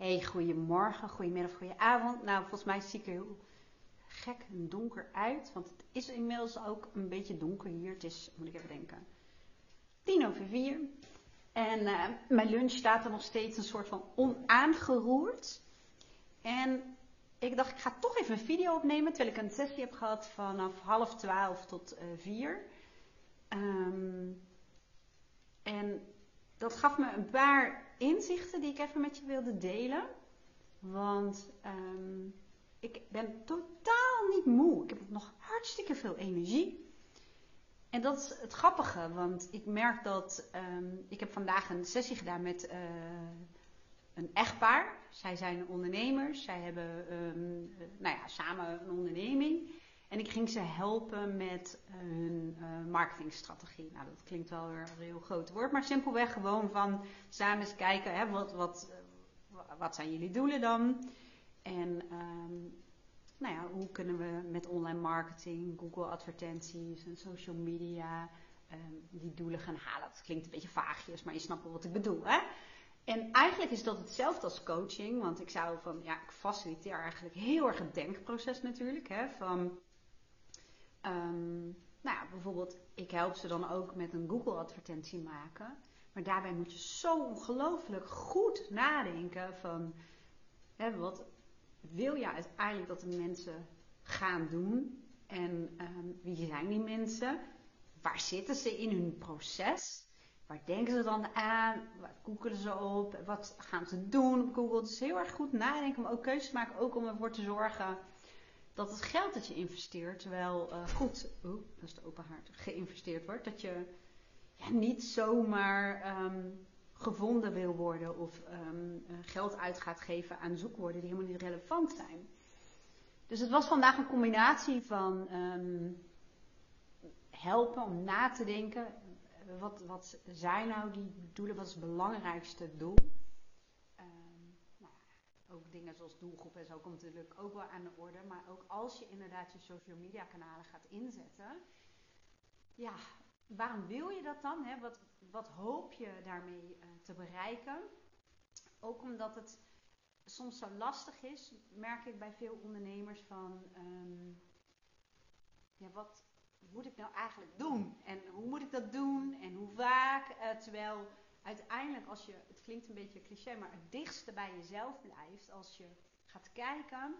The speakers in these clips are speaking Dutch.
Hey, goedemorgen, goedemiddag, goedenavond. Nou, volgens mij zie ik er heel gek en donker uit. Want het is inmiddels ook een beetje donker hier. Het is, moet ik even denken, tien over vier. En uh, mijn lunch staat er nog steeds een soort van onaangeroerd. En ik dacht, ik ga toch even een video opnemen. Terwijl ik een sessie heb gehad vanaf half twaalf tot uh, vier. Um, en dat gaf me een paar inzichten die ik even met je wilde delen. Want um, ik ben totaal niet moe. Ik heb nog hartstikke veel energie. En dat is het grappige, want ik merk dat um, ik heb vandaag een sessie gedaan met uh, een echtpaar. Zij zijn ondernemers, zij hebben um, nou ja, samen een onderneming. En ik ging ze helpen met uh, hun uh, marketingstrategie. Nou, dat klinkt wel weer een heel groot woord, maar simpelweg gewoon van samen eens kijken, hè, wat, wat, wat zijn jullie doelen dan? En um, nou ja, hoe kunnen we met online marketing, Google advertenties en social media um, die doelen gaan halen? Dat klinkt een beetje vaagjes, maar je snapt wel wat ik bedoel, hè? En eigenlijk is dat hetzelfde als coaching, want ik zou van, ja, ik faciliteer eigenlijk heel erg het denkproces natuurlijk, hè, van Um, nou ja, bijvoorbeeld, ik help ze dan ook met een Google-advertentie maken. Maar daarbij moet je zo ongelooflijk goed nadenken van, hè, wat wil je uiteindelijk dat de mensen gaan doen? En um, wie zijn die mensen? Waar zitten ze in hun proces? Waar denken ze dan aan? Waar googelen ze op? Wat gaan ze doen op Google? Dus heel erg goed nadenken, maar ook keuzes maken, ook om ervoor te zorgen dat het geld dat je investeert wel uh, goed, oeh, dat is de open haard, geïnvesteerd wordt. Dat je ja, niet zomaar um, gevonden wil worden of um, geld uit gaat geven aan zoekwoorden die helemaal niet relevant zijn. Dus het was vandaag een combinatie van um, helpen om na te denken. Wat, wat zijn nou die doelen? Wat is het belangrijkste doel? Ook dingen zoals doelgroep en zo komt natuurlijk ook wel aan de orde. Maar ook als je inderdaad je social media kanalen gaat inzetten. Ja, waarom wil je dat dan? Hè? Wat, wat hoop je daarmee uh, te bereiken? Ook omdat het soms zo lastig is, merk ik bij veel ondernemers van... Um, ja, wat moet ik nou eigenlijk doen? En hoe moet ik dat doen? En hoe vaak? Uh, terwijl uiteindelijk, als je, het klinkt een beetje cliché, maar het dichtste bij jezelf blijft, als je gaat kijken,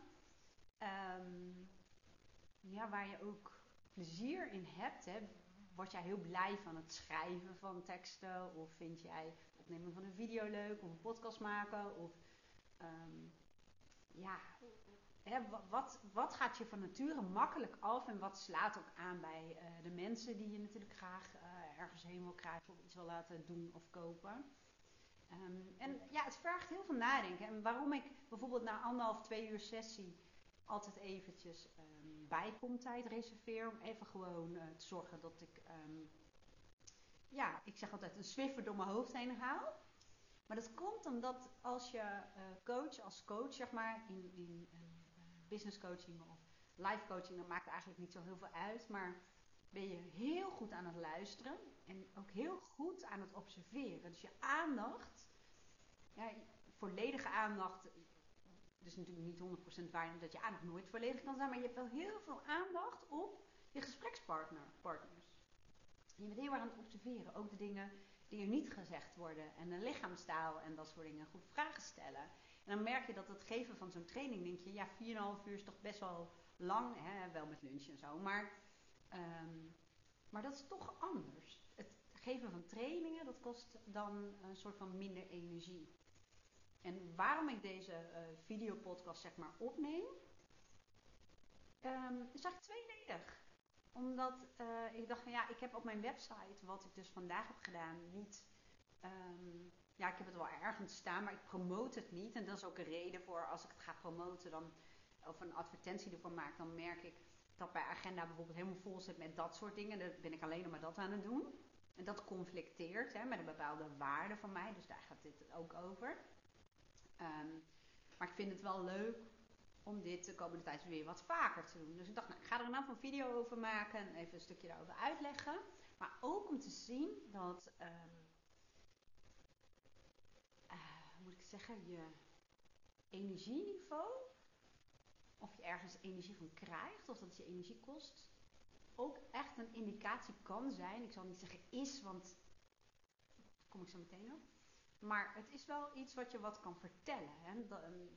um, ja, waar je ook plezier in hebt, hè, word jij heel blij van het schrijven van teksten, of vind jij opnemen van een video leuk, of een podcast maken, of um, ja, hè, wat, wat gaat je van nature makkelijk af en wat slaat ook aan bij uh, de mensen die je natuurlijk graag uh, ergens heen wil krijgen of iets wil laten doen of kopen. Um, en ja, het vraagt heel veel nadenken. En waarom ik bijvoorbeeld na anderhalf, twee uur sessie altijd eventjes um, bijkomtijd reserveer. Om even gewoon uh, te zorgen dat ik, um, ja, ik zeg altijd een swiffer door mijn hoofd heen haal. Maar dat komt omdat als je uh, coach, als coach zeg maar, in, in uh, business coaching of life coaching, dan maakt het eigenlijk niet zo heel veel uit. Maar ben je heel goed aan het luisteren en ook heel goed aan het observeren. Dus je aandacht, volledige aandacht, dus natuurlijk niet 100% waar dat je aandacht nooit volledig kan zijn, maar je hebt wel heel veel aandacht op je gesprekspartner, partners. je bent heel erg aan het observeren, ook de dingen die er niet gezegd worden en de lichaamstaal en dat soort dingen, goed vragen stellen. En dan merk je dat het geven van zo'n training, denk je, ja, 4,5 uur is toch best wel lang, hè, wel met lunch en zo, maar Um, maar dat is toch anders. Het geven van trainingen, dat kost dan een soort van minder energie. En waarom ik deze uh, videopodcast zeg maar opneem, um, is eigenlijk tweeledig. Omdat uh, ik dacht van ja, ik heb op mijn website, wat ik dus vandaag heb gedaan, niet... Um, ja, ik heb het wel ergens staan, maar ik promote het niet. En dat is ook een reden voor als ik het ga promoten dan, of een advertentie ervoor maak, dan merk ik dat mijn agenda bijvoorbeeld helemaal vol zit met dat soort dingen. Dan ben ik alleen nog maar dat aan het doen. En dat conflicteert hè, met een bepaalde waarde van mij. Dus daar gaat dit ook over. Um, maar ik vind het wel leuk om dit de komende tijd weer wat vaker te doen. Dus ik dacht, nou, ik ga er een een video over maken en even een stukje daarover uitleggen. Maar ook om te zien dat, um, uh, hoe moet ik zeggen, je energieniveau, of je ergens energie van krijgt, of dat je energie kost, ook echt een indicatie kan zijn. Ik zal niet zeggen is, want daar kom ik zo meteen op. Maar het is wel iets wat je wat kan vertellen. Hè?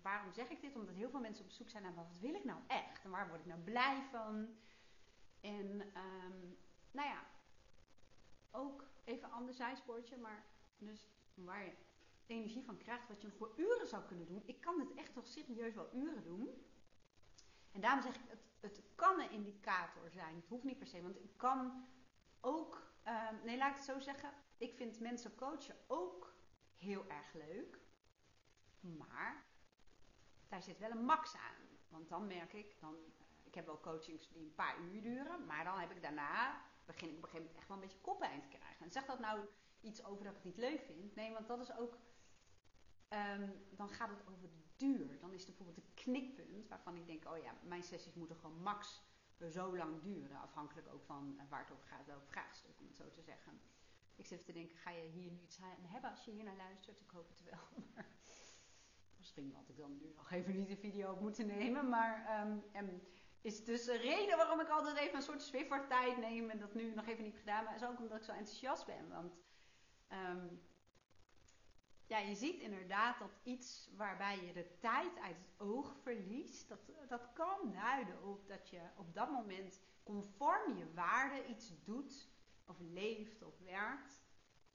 waarom zeg ik dit? Omdat heel veel mensen op zoek zijn naar wat wil ik nou echt? En waar word ik nou blij van? En um, nou ja, ook even een ander zijspoortje, maar dus waar je energie van krijgt, wat je voor uren zou kunnen doen. Ik kan het echt toch serieus wel uren doen. En daarom zeg ik, het, het kan een indicator zijn. Het hoeft niet per se, want ik kan ook, um, nee laat ik het zo zeggen, ik vind mensen coachen ook heel erg leuk. Maar daar zit wel een max aan. Want dan merk ik, dan, uh, ik heb wel coachings die een paar uur duren, maar dan heb ik daarna, begin ik op een gegeven moment echt wel een beetje koppijn te krijgen. En zeg dat nou iets over dat ik het niet leuk vind? Nee, want dat is ook, um, dan gaat het over de duur. Dan bijvoorbeeld een knikpunt waarvan ik denk, oh ja, mijn sessies moeten gewoon max zo lang duren. Afhankelijk ook van waar het over gaat, welk vraagstuk, om het zo te zeggen. Ik zit te denken, ga je hier nu iets aan hebben als je hier naar luistert? Ik hoop het wel. Misschien had ik dan nu nog even niet de video op moeten nemen. Maar um, is dus de reden waarom ik altijd even een soort Swiffer tijd neem en dat nu nog even niet gedaan. Maar is ook omdat ik zo enthousiast ben. Want um, ja, je ziet inderdaad dat iets waarbij je de tijd uit het oog verliest, dat, dat kan duiden op dat je op dat moment conform je waarde iets doet of leeft of werkt.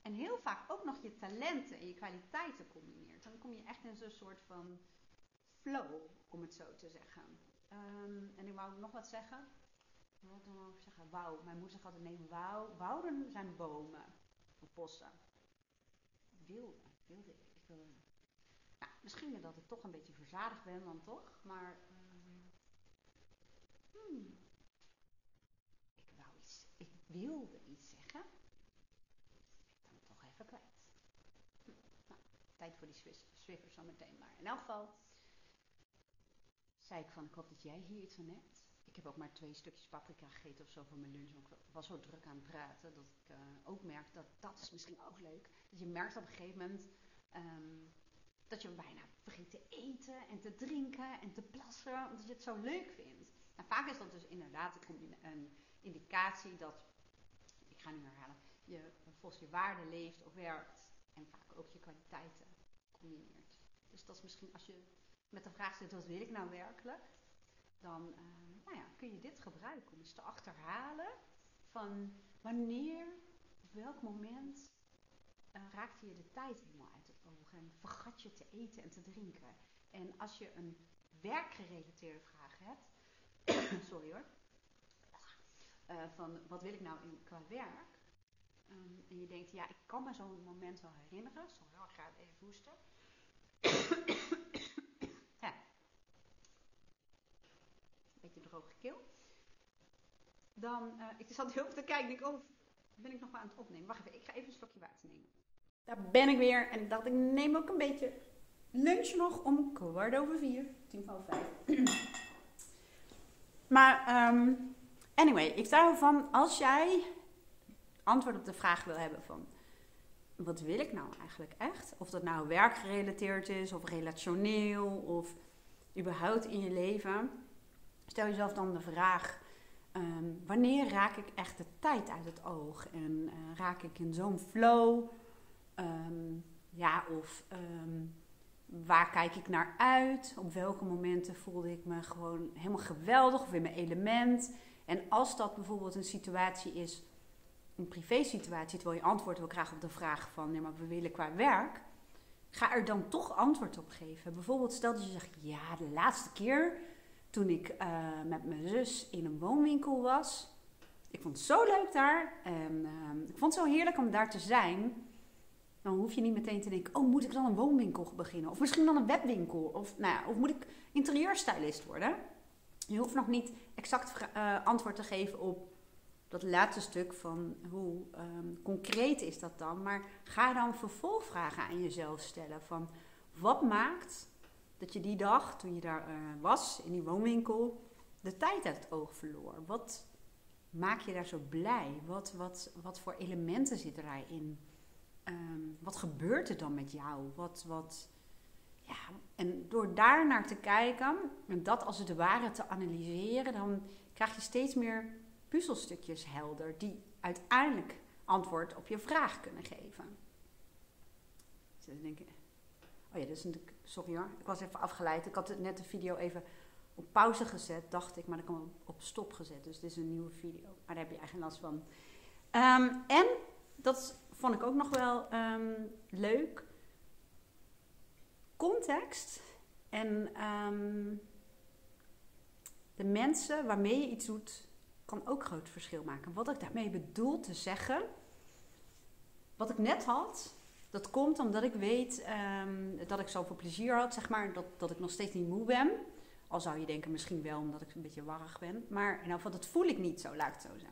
En heel vaak ook nog je talenten en je kwaliteiten combineert. Dan kom je echt in zo'n soort van flow, om het zo te zeggen. Um, en ik wou nog wat zeggen. Wat dan ik zeggen? Wauw. Mijn moeder zegt altijd: nee, wauw. Wouden zijn bomen of bossen. Wilde, ik. misschien dat ik toch een beetje verzadigd ben dan toch. Maar. Um, hmm, ik wou iets. Ik wilde iets zeggen. Ik ben het toch even kwijt. Hm, nou, tijd voor die Swiffer zo meteen. Maar in elk geval zei ik van, ik hoop dat jij hier iets van hebt. Heb ook maar twee stukjes paprika gegeten of zo voor mijn lunch. Ik was zo druk aan het praten dat ik uh, ook merk dat dat is misschien ook leuk. Dat je merkt op een gegeven moment um, dat je bijna vergeet te eten en te drinken en te plassen. Omdat je het zo leuk vindt. En vaak is dat dus inderdaad een indicatie dat, ik ga nu herhalen, je volgens je waarde leeft of werkt. En vaak ook je kwaliteiten combineert. Dus dat is misschien als je met de vraag zit, wat wil ik nou werkelijk? Dan uh, nou ja, kun je dit gebruiken om eens te achterhalen van wanneer, op welk moment uh, raakte je de tijd helemaal uit het oog en vergat je te eten en te drinken. En als je een werkgerelateerde vraag hebt, sorry hoor, uh, van wat wil ik nou in, qua werk? Um, en je denkt, ja, ik kan me zo'n moment wel herinneren. Sorry ik ga even hoesten. Dan, uh, ik zat heel even te kijken, ik, oh, ben ik nog maar aan het opnemen? Wacht even, ik ga even een slokje water nemen. Daar ben ik weer en ik dacht, ik neem ook een beetje lunch nog om kwart over vier, tien van vijf. maar, um, anyway, ik sta ervan, als jij antwoord op de vraag wil hebben van, wat wil ik nou eigenlijk echt? Of dat nou werkgerelateerd is, of relationeel, of überhaupt in je leven Stel jezelf dan de vraag: um, wanneer raak ik echt de tijd uit het oog? En uh, raak ik in zo'n flow? Um, ja, of um, waar kijk ik naar uit? Op welke momenten voelde ik me gewoon helemaal geweldig of in mijn element? En als dat bijvoorbeeld een situatie is, een privé situatie, terwijl je antwoord wil krijgen op de vraag van, nee, maar we willen qua werk, ga er dan toch antwoord op geven. Bijvoorbeeld stel dat je zegt, ja, de laatste keer toen ik uh, met mijn zus in een woonwinkel was. Ik vond het zo leuk daar. En uh, ik vond het zo heerlijk om daar te zijn. Dan hoef je niet meteen te denken: oh, moet ik dan een woonwinkel beginnen? Of misschien dan een webwinkel? Of, nou ja, of moet ik interieurstylist worden? Je hoeft nog niet exact uh, antwoord te geven op dat laatste stuk van hoe um, concreet is dat dan. Maar ga dan vervolgvragen aan jezelf stellen: van wat maakt dat je die dag, toen je daar uh, was, in die woonwinkel, de tijd uit het oog verloor. Wat maak je daar zo blij? Wat, wat, wat voor elementen zitten daarin? Um, wat gebeurt er dan met jou? Wat, wat ja, en door daar naar te kijken en dat als het ware te analyseren, dan krijg je steeds meer puzzelstukjes helder die uiteindelijk antwoord op je vraag kunnen geven. Dus denk ik, oh ja, een, sorry hoor, ik was even afgeleid. Ik had net de video even op pauze gezet, dacht ik, maar heb hem op stop gezet. Dus dit is een nieuwe video, maar daar heb je eigenlijk last van. Ehm, en dat vond ik ook nog wel ehm, leuk. Context en ehm, de mensen waarmee je iets doet, kan ook groot verschil maken. Wat ik daarmee bedoel te zeggen, wat ik net had, dat komt omdat ik weet um, dat ik zoveel plezier had, zeg maar, dat, dat ik nog steeds niet moe ben. Al zou je denken, misschien wel omdat ik een beetje warrig ben. Maar in dat voel ik niet zo, laat ik het zo.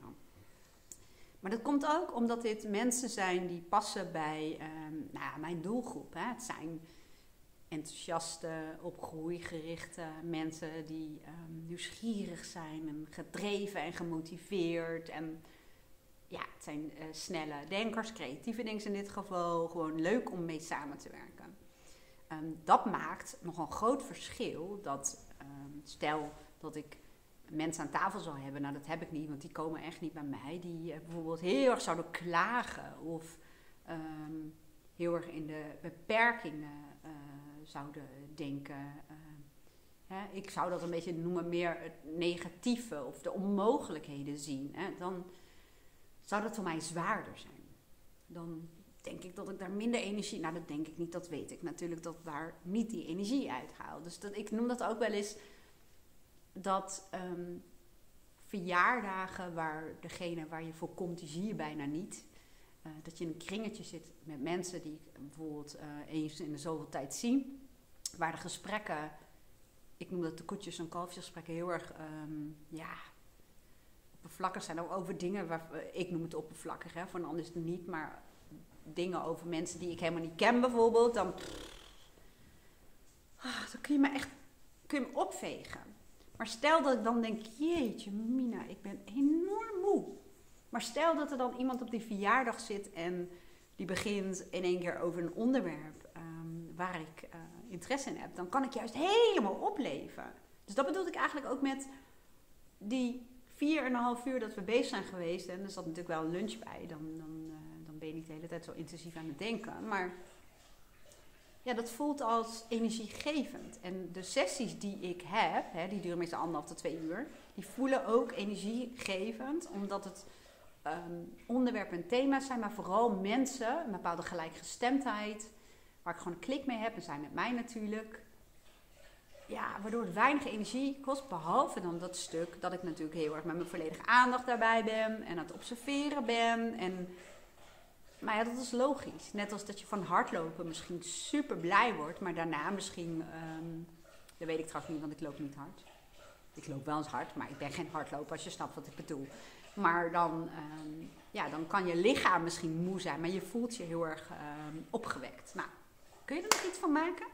Maar dat komt ook omdat dit mensen zijn die passen bij um, nou, mijn doelgroep. Hè. Het zijn enthousiaste, op groei gerichte mensen die um, nieuwsgierig zijn en gedreven en gemotiveerd. En ja, het zijn uh, snelle denkers, creatieve denkers in dit geval. Gewoon leuk om mee samen te werken. Um, dat maakt nog een groot verschil. Dat um, stel dat ik mensen aan tafel zou hebben, nou dat heb ik niet, want die komen echt niet bij mij. Die uh, bijvoorbeeld heel erg zouden klagen of heel erg in de beperkingen uh, zouden denken. Hè, ik zou dat een beetje noemen meer het negatieve of de onmogelijkheden zien. Hè, dan zou dat voor mij zwaarder zijn. Dan denk ik dat ik daar minder energie. Nou, dat denk ik niet, dat weet ik natuurlijk, dat daar niet die energie uit haal. Dus dat, ik noem dat ook wel eens dat um, verjaardagen waar degene waar je voor komt, die zie je bijna niet. Uh, dat je in een kringetje zit met mensen die ik bijvoorbeeld uh, eens in de zoveel tijd zie. Waar de gesprekken, ik noem dat de koetjes- en kalfjesgesprekken, heel erg um, ja, oppervlakkig zijn. Ook over dingen waar ik noem het oppervlakkig, hè, voor een is het niet, maar dingen over mensen die ik helemaal niet ken bijvoorbeeld, dan, ah, dan kun je me echt kun je me opvegen. Maar stel dat ik dan denk, jeetje Mina, ik ben enorm moe. Maar stel dat er dan iemand op die verjaardag zit en die begint in één keer over een onderwerp um, waar ik uh, interesse in heb, dan kan ik juist helemaal opleven. Dus dat bedoelde ik eigenlijk ook met die vier en een half uur dat we bezig zijn geweest. En er zat natuurlijk wel een lunch bij. Dan, dan, uh, dan ben je niet de hele tijd zo intensief aan het denken. Maar ja, dat voelt als energiegevend. En de sessies die ik heb, hè, die duren meestal anderhalf tot twee uur, die voelen ook energiegevend, omdat het um, onderwerpen en thema's zijn, maar vooral mensen, een bepaalde gelijkgestemdheid, waar ik gewoon een klik mee heb, en zijn met mij natuurlijk. Ja, waardoor het weinig energie kost, behalve dan dat stuk dat ik natuurlijk heel erg met mijn volledige aandacht daarbij ben en aan het observeren ben. En, maar ja, dat is logisch. Net als dat je van hardlopen misschien super blij wordt, maar daarna misschien, um, dat weet ik trouwens niet, want ik loop niet hard. Ik loop wel eens hard, maar ik ben geen hardloper als je snapt wat ik bedoel. Maar dan, um, ja, dan kan je lichaam misschien moe zijn, maar je voelt je heel erg um, opgewekt. Nou, kun je er nog iets van maken?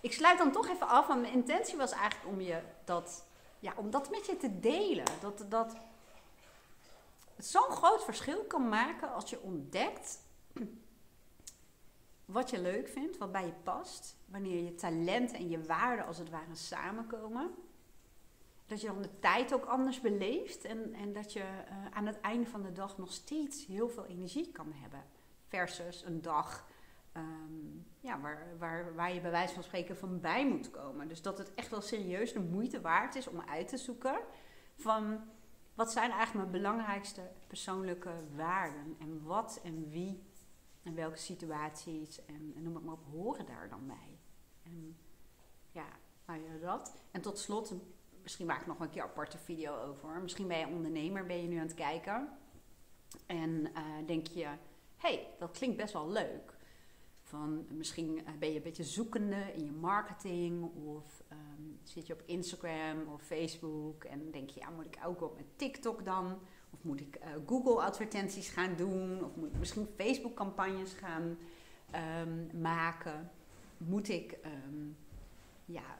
Ik sluit dan toch even af, want mijn intentie was eigenlijk om, je dat, ja, om dat met je te delen. Dat, dat het zo'n groot verschil kan maken als je ontdekt wat je leuk vindt, wat bij je past. Wanneer je talent en je waarden als het ware samenkomen dat je dan de tijd ook anders beleeft en, en dat je uh, aan het einde van de dag nog steeds heel veel energie kan hebben. Versus een dag um, ja, waar, waar, waar je bij wijze van spreken van bij moet komen. Dus dat het echt wel serieus de moeite waard is om uit te zoeken van wat zijn eigenlijk mijn belangrijkste persoonlijke waarden en wat en wie en welke situaties en, noem het maar op, horen daar dan bij. En ja, nou ja, dat. En tot slot misschien maak ik nog een keer een aparte video over. Misschien ben je ondernemer, ben je nu aan het kijken. En uh, denk je, hey, dat klinkt best wel leuk. Van, misschien ben je een beetje zoekende in je marketing of um, zit je op Instagram of Facebook en denk je, ja, moet ik ook op met TikTok dan? Of moet ik uh, Google advertenties gaan doen? Of moet ik misschien Facebook campagnes gaan um, maken? Moet ik um, ja,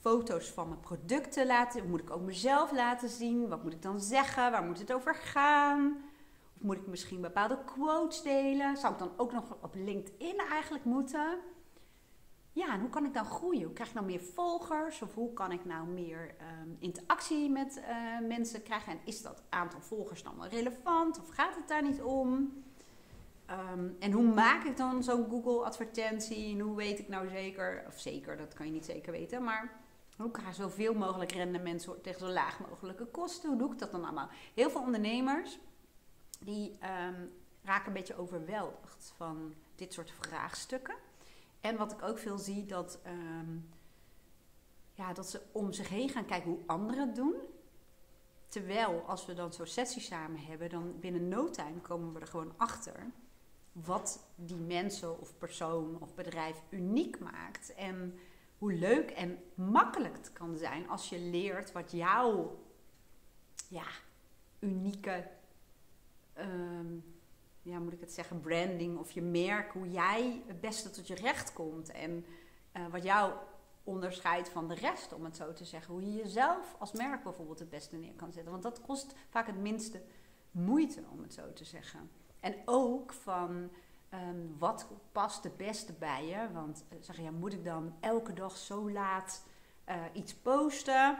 foto's van mijn producten laten? Moet ik ook mezelf laten zien? Wat moet ik dan zeggen? Waar moet het over gaan? Moet ik misschien bepaalde quotes delen? Zou ik dan ook nog op LinkedIn eigenlijk moeten? ja, en hoe kan ik nou groeien? Hoe krijg ik nou meer volgers? Of hoe kan ik nou meer ehm, interactie met uh, mensen krijgen? En is dat aantal volgers dan wel relevant? Of gaat het daar niet om? Ehm, en hoe maak ik dan zo'n Google-advertentie? En hoe weet ik nou zeker, of zeker, dat kan je niet zeker weten, maar hoe krijg ik zoveel mogelijk rendement tegen zo laag mogelijke kosten? Hoe doe ik dat dan allemaal? Heel veel ondernemers die ehm, raken een beetje overweldigd van dit soort vraagstukken. En wat ik ook veel zie, dat, ehm, ja, dat ze om zich heen gaan kijken hoe anderen het doen. Terwijl als we dan zo'n sessie samen hebben, dan binnen no time komen we er gewoon achter wat die mensen of persoon of bedrijf uniek maakt. En hoe leuk en makkelijk het kan zijn als je leert wat jouw ja, unieke, ehm, ja, moet ik het zeggen, branding of je merk, hoe jij het beste tot je recht komt. En uh, wat jou onderscheidt van de rest, om het zo te zeggen. Hoe je jezelf als merk bijvoorbeeld het beste neer kan zetten. Want dat kost vaak het minste moeite, om het zo te zeggen. En ook van ehm, wat past het beste bij je. Want uh, zeg je, ja, moet ik dan elke dag zo laat uh, iets posten?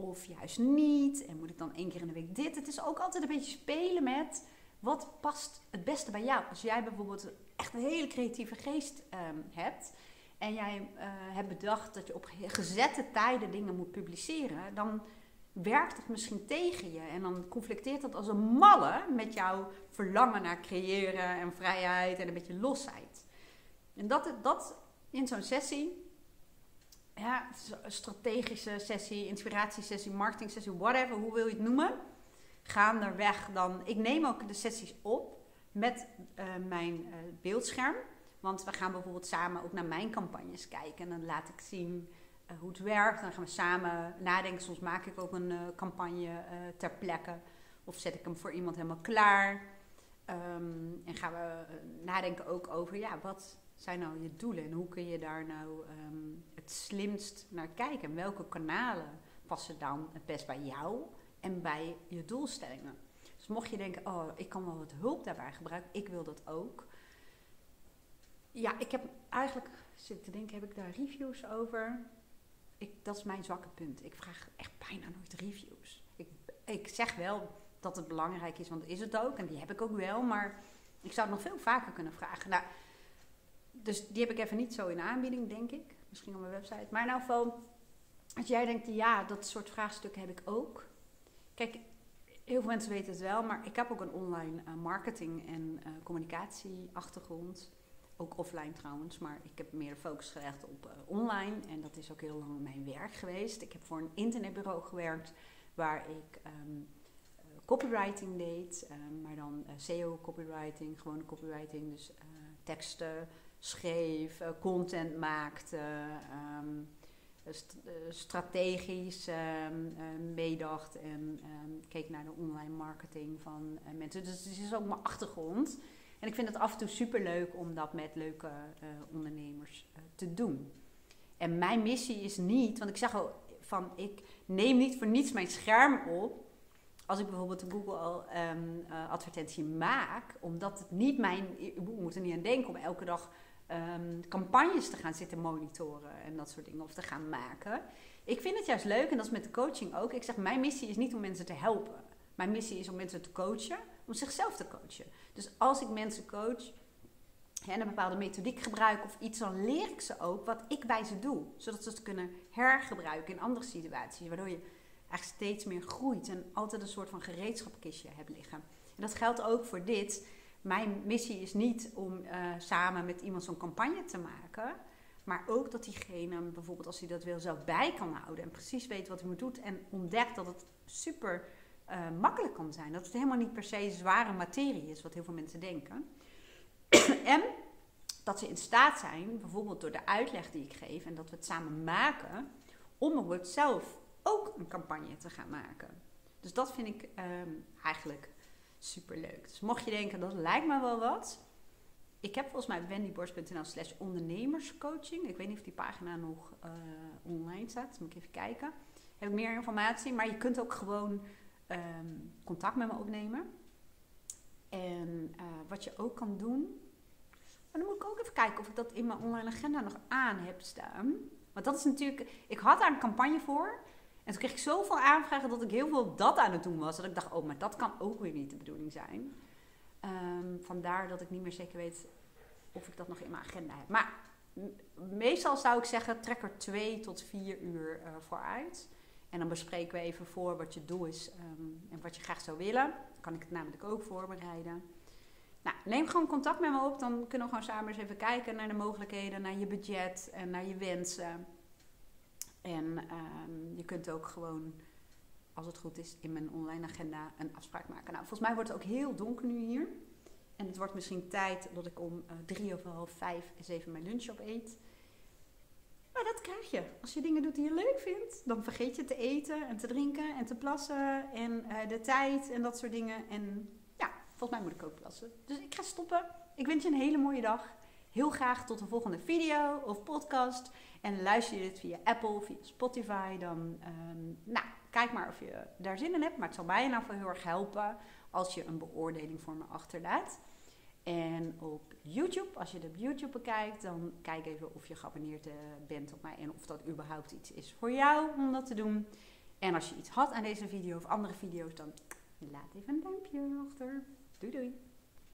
Of juist niet? En moet ik dan één keer in de week dit? Het is ook altijd een beetje spelen met wat past het beste bij jou. Als jij bijvoorbeeld echt een hele creatieve geest um, hebt. En jij uh, hebt bedacht dat je op gezette tijden dingen moet publiceren. Dan werkt het misschien tegen je. En dan conflicteert dat als een malle met jouw verlangen naar creëren en vrijheid en een beetje losheid. En dat, dat in zo'n sessie, ja, strategische sessie, inspiratiesessie, marketingsessie, whatever, hoe wil je het noemen, gaandeweg dan. Ik neem ook de sessies op met uh, mijn uh, beeldscherm. Want we gaan bijvoorbeeld samen ook naar mijn campagnes kijken. En dan laat ik zien uh, hoe het werkt. Dan gaan we samen nadenken. Soms maak ik ook een campagne ter plekke. Of zet ik hem voor iemand helemaal klaar. Um, en gaan we nadenken ook over, ja, wat zijn nou je doelen? En hoe kun je daar nou um, het slimst naar kijken? En welke kanalen passen dan het best bij jou en bij je doelstellingen? Dus mocht je denken, oh, ik kan wel wat hulp daarbij gebruiken. Ik wil dat ook. Ja, ik heb eigenlijk, zit te denken, heb ik daar reviews over? ik, dat is mijn zwakke punt. Ik vraag echt bijna nooit reviews. Ik, ik zeg wel dat het belangrijk is, want is het ook. En die heb ik ook wel. Maar ik zou het nog veel vaker kunnen vragen. Nou, dus die heb ik even niet zo in aanbieding, denk ik. Misschien op mijn website. Maar ieder geval, als jij denkt, ja, dat soort vraagstukken heb ik ook. Kijk, heel veel mensen weten het wel, maar ik heb ook een online uh, marketing en uh, communicatie achtergrond. Ook offline trouwens, maar ik heb meer focus gelegd op uh, online. En dat is ook heel lang mijn werk geweest. Ik heb voor een internetbureau gewerkt waar ik uh, copywriting deed. Um, maar dan uh, SEO copywriting, gewone copywriting. Dus teksten schreef, content maakte. Um, st strategisch meedacht en keek naar de online marketing van mensen. Dus het is ook mijn achtergrond. En ik vind het af en toe super leuk om dat met leuke ondernemers te doen. En mijn missie is niet, want ik zeg al van ik neem niet voor niets mijn scherm op. Als ik bijvoorbeeld een Google advertentie maak, omdat het niet mijn. Ik moet er niet aan denken om elke dag um, campagnes te gaan zitten monitoren en dat soort dingen of te gaan maken. Ik vind het juist leuk en dat is met de coaching ook. Ik zeg, mijn missie is niet om mensen te helpen. Mijn missie is om mensen te coachen, om zichzelf te coachen. Dus als ik mensen coach en een bepaalde methodiek gebruik of iets, dan leer ik ze ook wat ik bij ze doe. Zodat ze het kunnen hergebruiken in andere situaties. Waardoor je eigenlijk steeds meer groeit en altijd een soort van gereedschapkistje hebt liggen. En dat geldt ook voor dit. Mijn missie is niet om uh, samen met iemand zo'n campagne te maken. Maar ook dat diegene bijvoorbeeld als hij dat wil zelf bij kan houden. En precies weet wat hij moet doen. En ontdekt dat het super uh, makkelijk kan zijn. Dat het helemaal niet per se zware materie is, wat heel veel mensen denken. en dat ze in staat zijn, bijvoorbeeld door de uitleg die ik geef en dat we het samen maken, om bijvoorbeeld zelf ook een campagne te gaan maken. Dus dat vind ik um, eigenlijk super leuk. Dus mocht je denken, dat lijkt me wel wat. Ik heb volgens mij wendyborst.nl slash ondernemerscoaching. Ik weet niet of die pagina nog uh, online staat. moet ik even kijken. Heb ik meer informatie. Maar je kunt ook gewoon um, contact met me opnemen. En uh, wat je ook kan doen, Maar dan moet ik ook even kijken of ik dat in mijn online agenda nog aan heb staan. Want dat is natuurlijk... Ik had daar een campagne voor. En toen kreeg ik zoveel aanvragen dat ik heel veel dat aan het doen was. Dat ik dacht, oh, maar dat kan ook weer niet de bedoeling zijn. Ehm, vandaar dat ik niet meer zeker weet of ik dat nog in mijn agenda heb. Maar meestal zou ik zeggen, trek er twee tot vier uur uh, voor uit. En dan bespreken we even voor wat je doel is ehm, en wat je graag zou willen. Dan kan ik het namelijk ook voorbereiden. Nou, neem gewoon contact met me op. Dan kunnen we gewoon samen eens even kijken naar de mogelijkheden, naar je budget en naar je wensen. En ehm, je kunt ook gewoon, als het goed is, in mijn online agenda een afspraak maken. Nou, volgens mij wordt het ook heel donker nu hier. En het wordt misschien tijd dat ik om uh, drie of half vijf eens mijn lunch op eet. Maar dat krijg je. Als je dingen doet die je leuk vindt, dan vergeet je te eten en te drinken en te plassen en uh, de tijd en dat soort dingen. En ja, volgens mij moet ik ook plassen. Dus ik ga stoppen. Ik wens je een hele mooie dag. Heel graag tot de volgende video of podcast. En luister je dit via Apple, via Spotify, dan um, nou, kijk maar of je daar zin in hebt. Maar het zal mij in ieder heel erg helpen als je een beoordeling voor me achterlaat. En op YouTube, als je het op YouTube bekijkt, dan kijk even of je geabonneerd eh, bent op mij en of dat überhaupt iets is voor jou om dat te doen. En als je iets had aan deze video of andere video's, dan laat even een duimpje achter. Doei doei!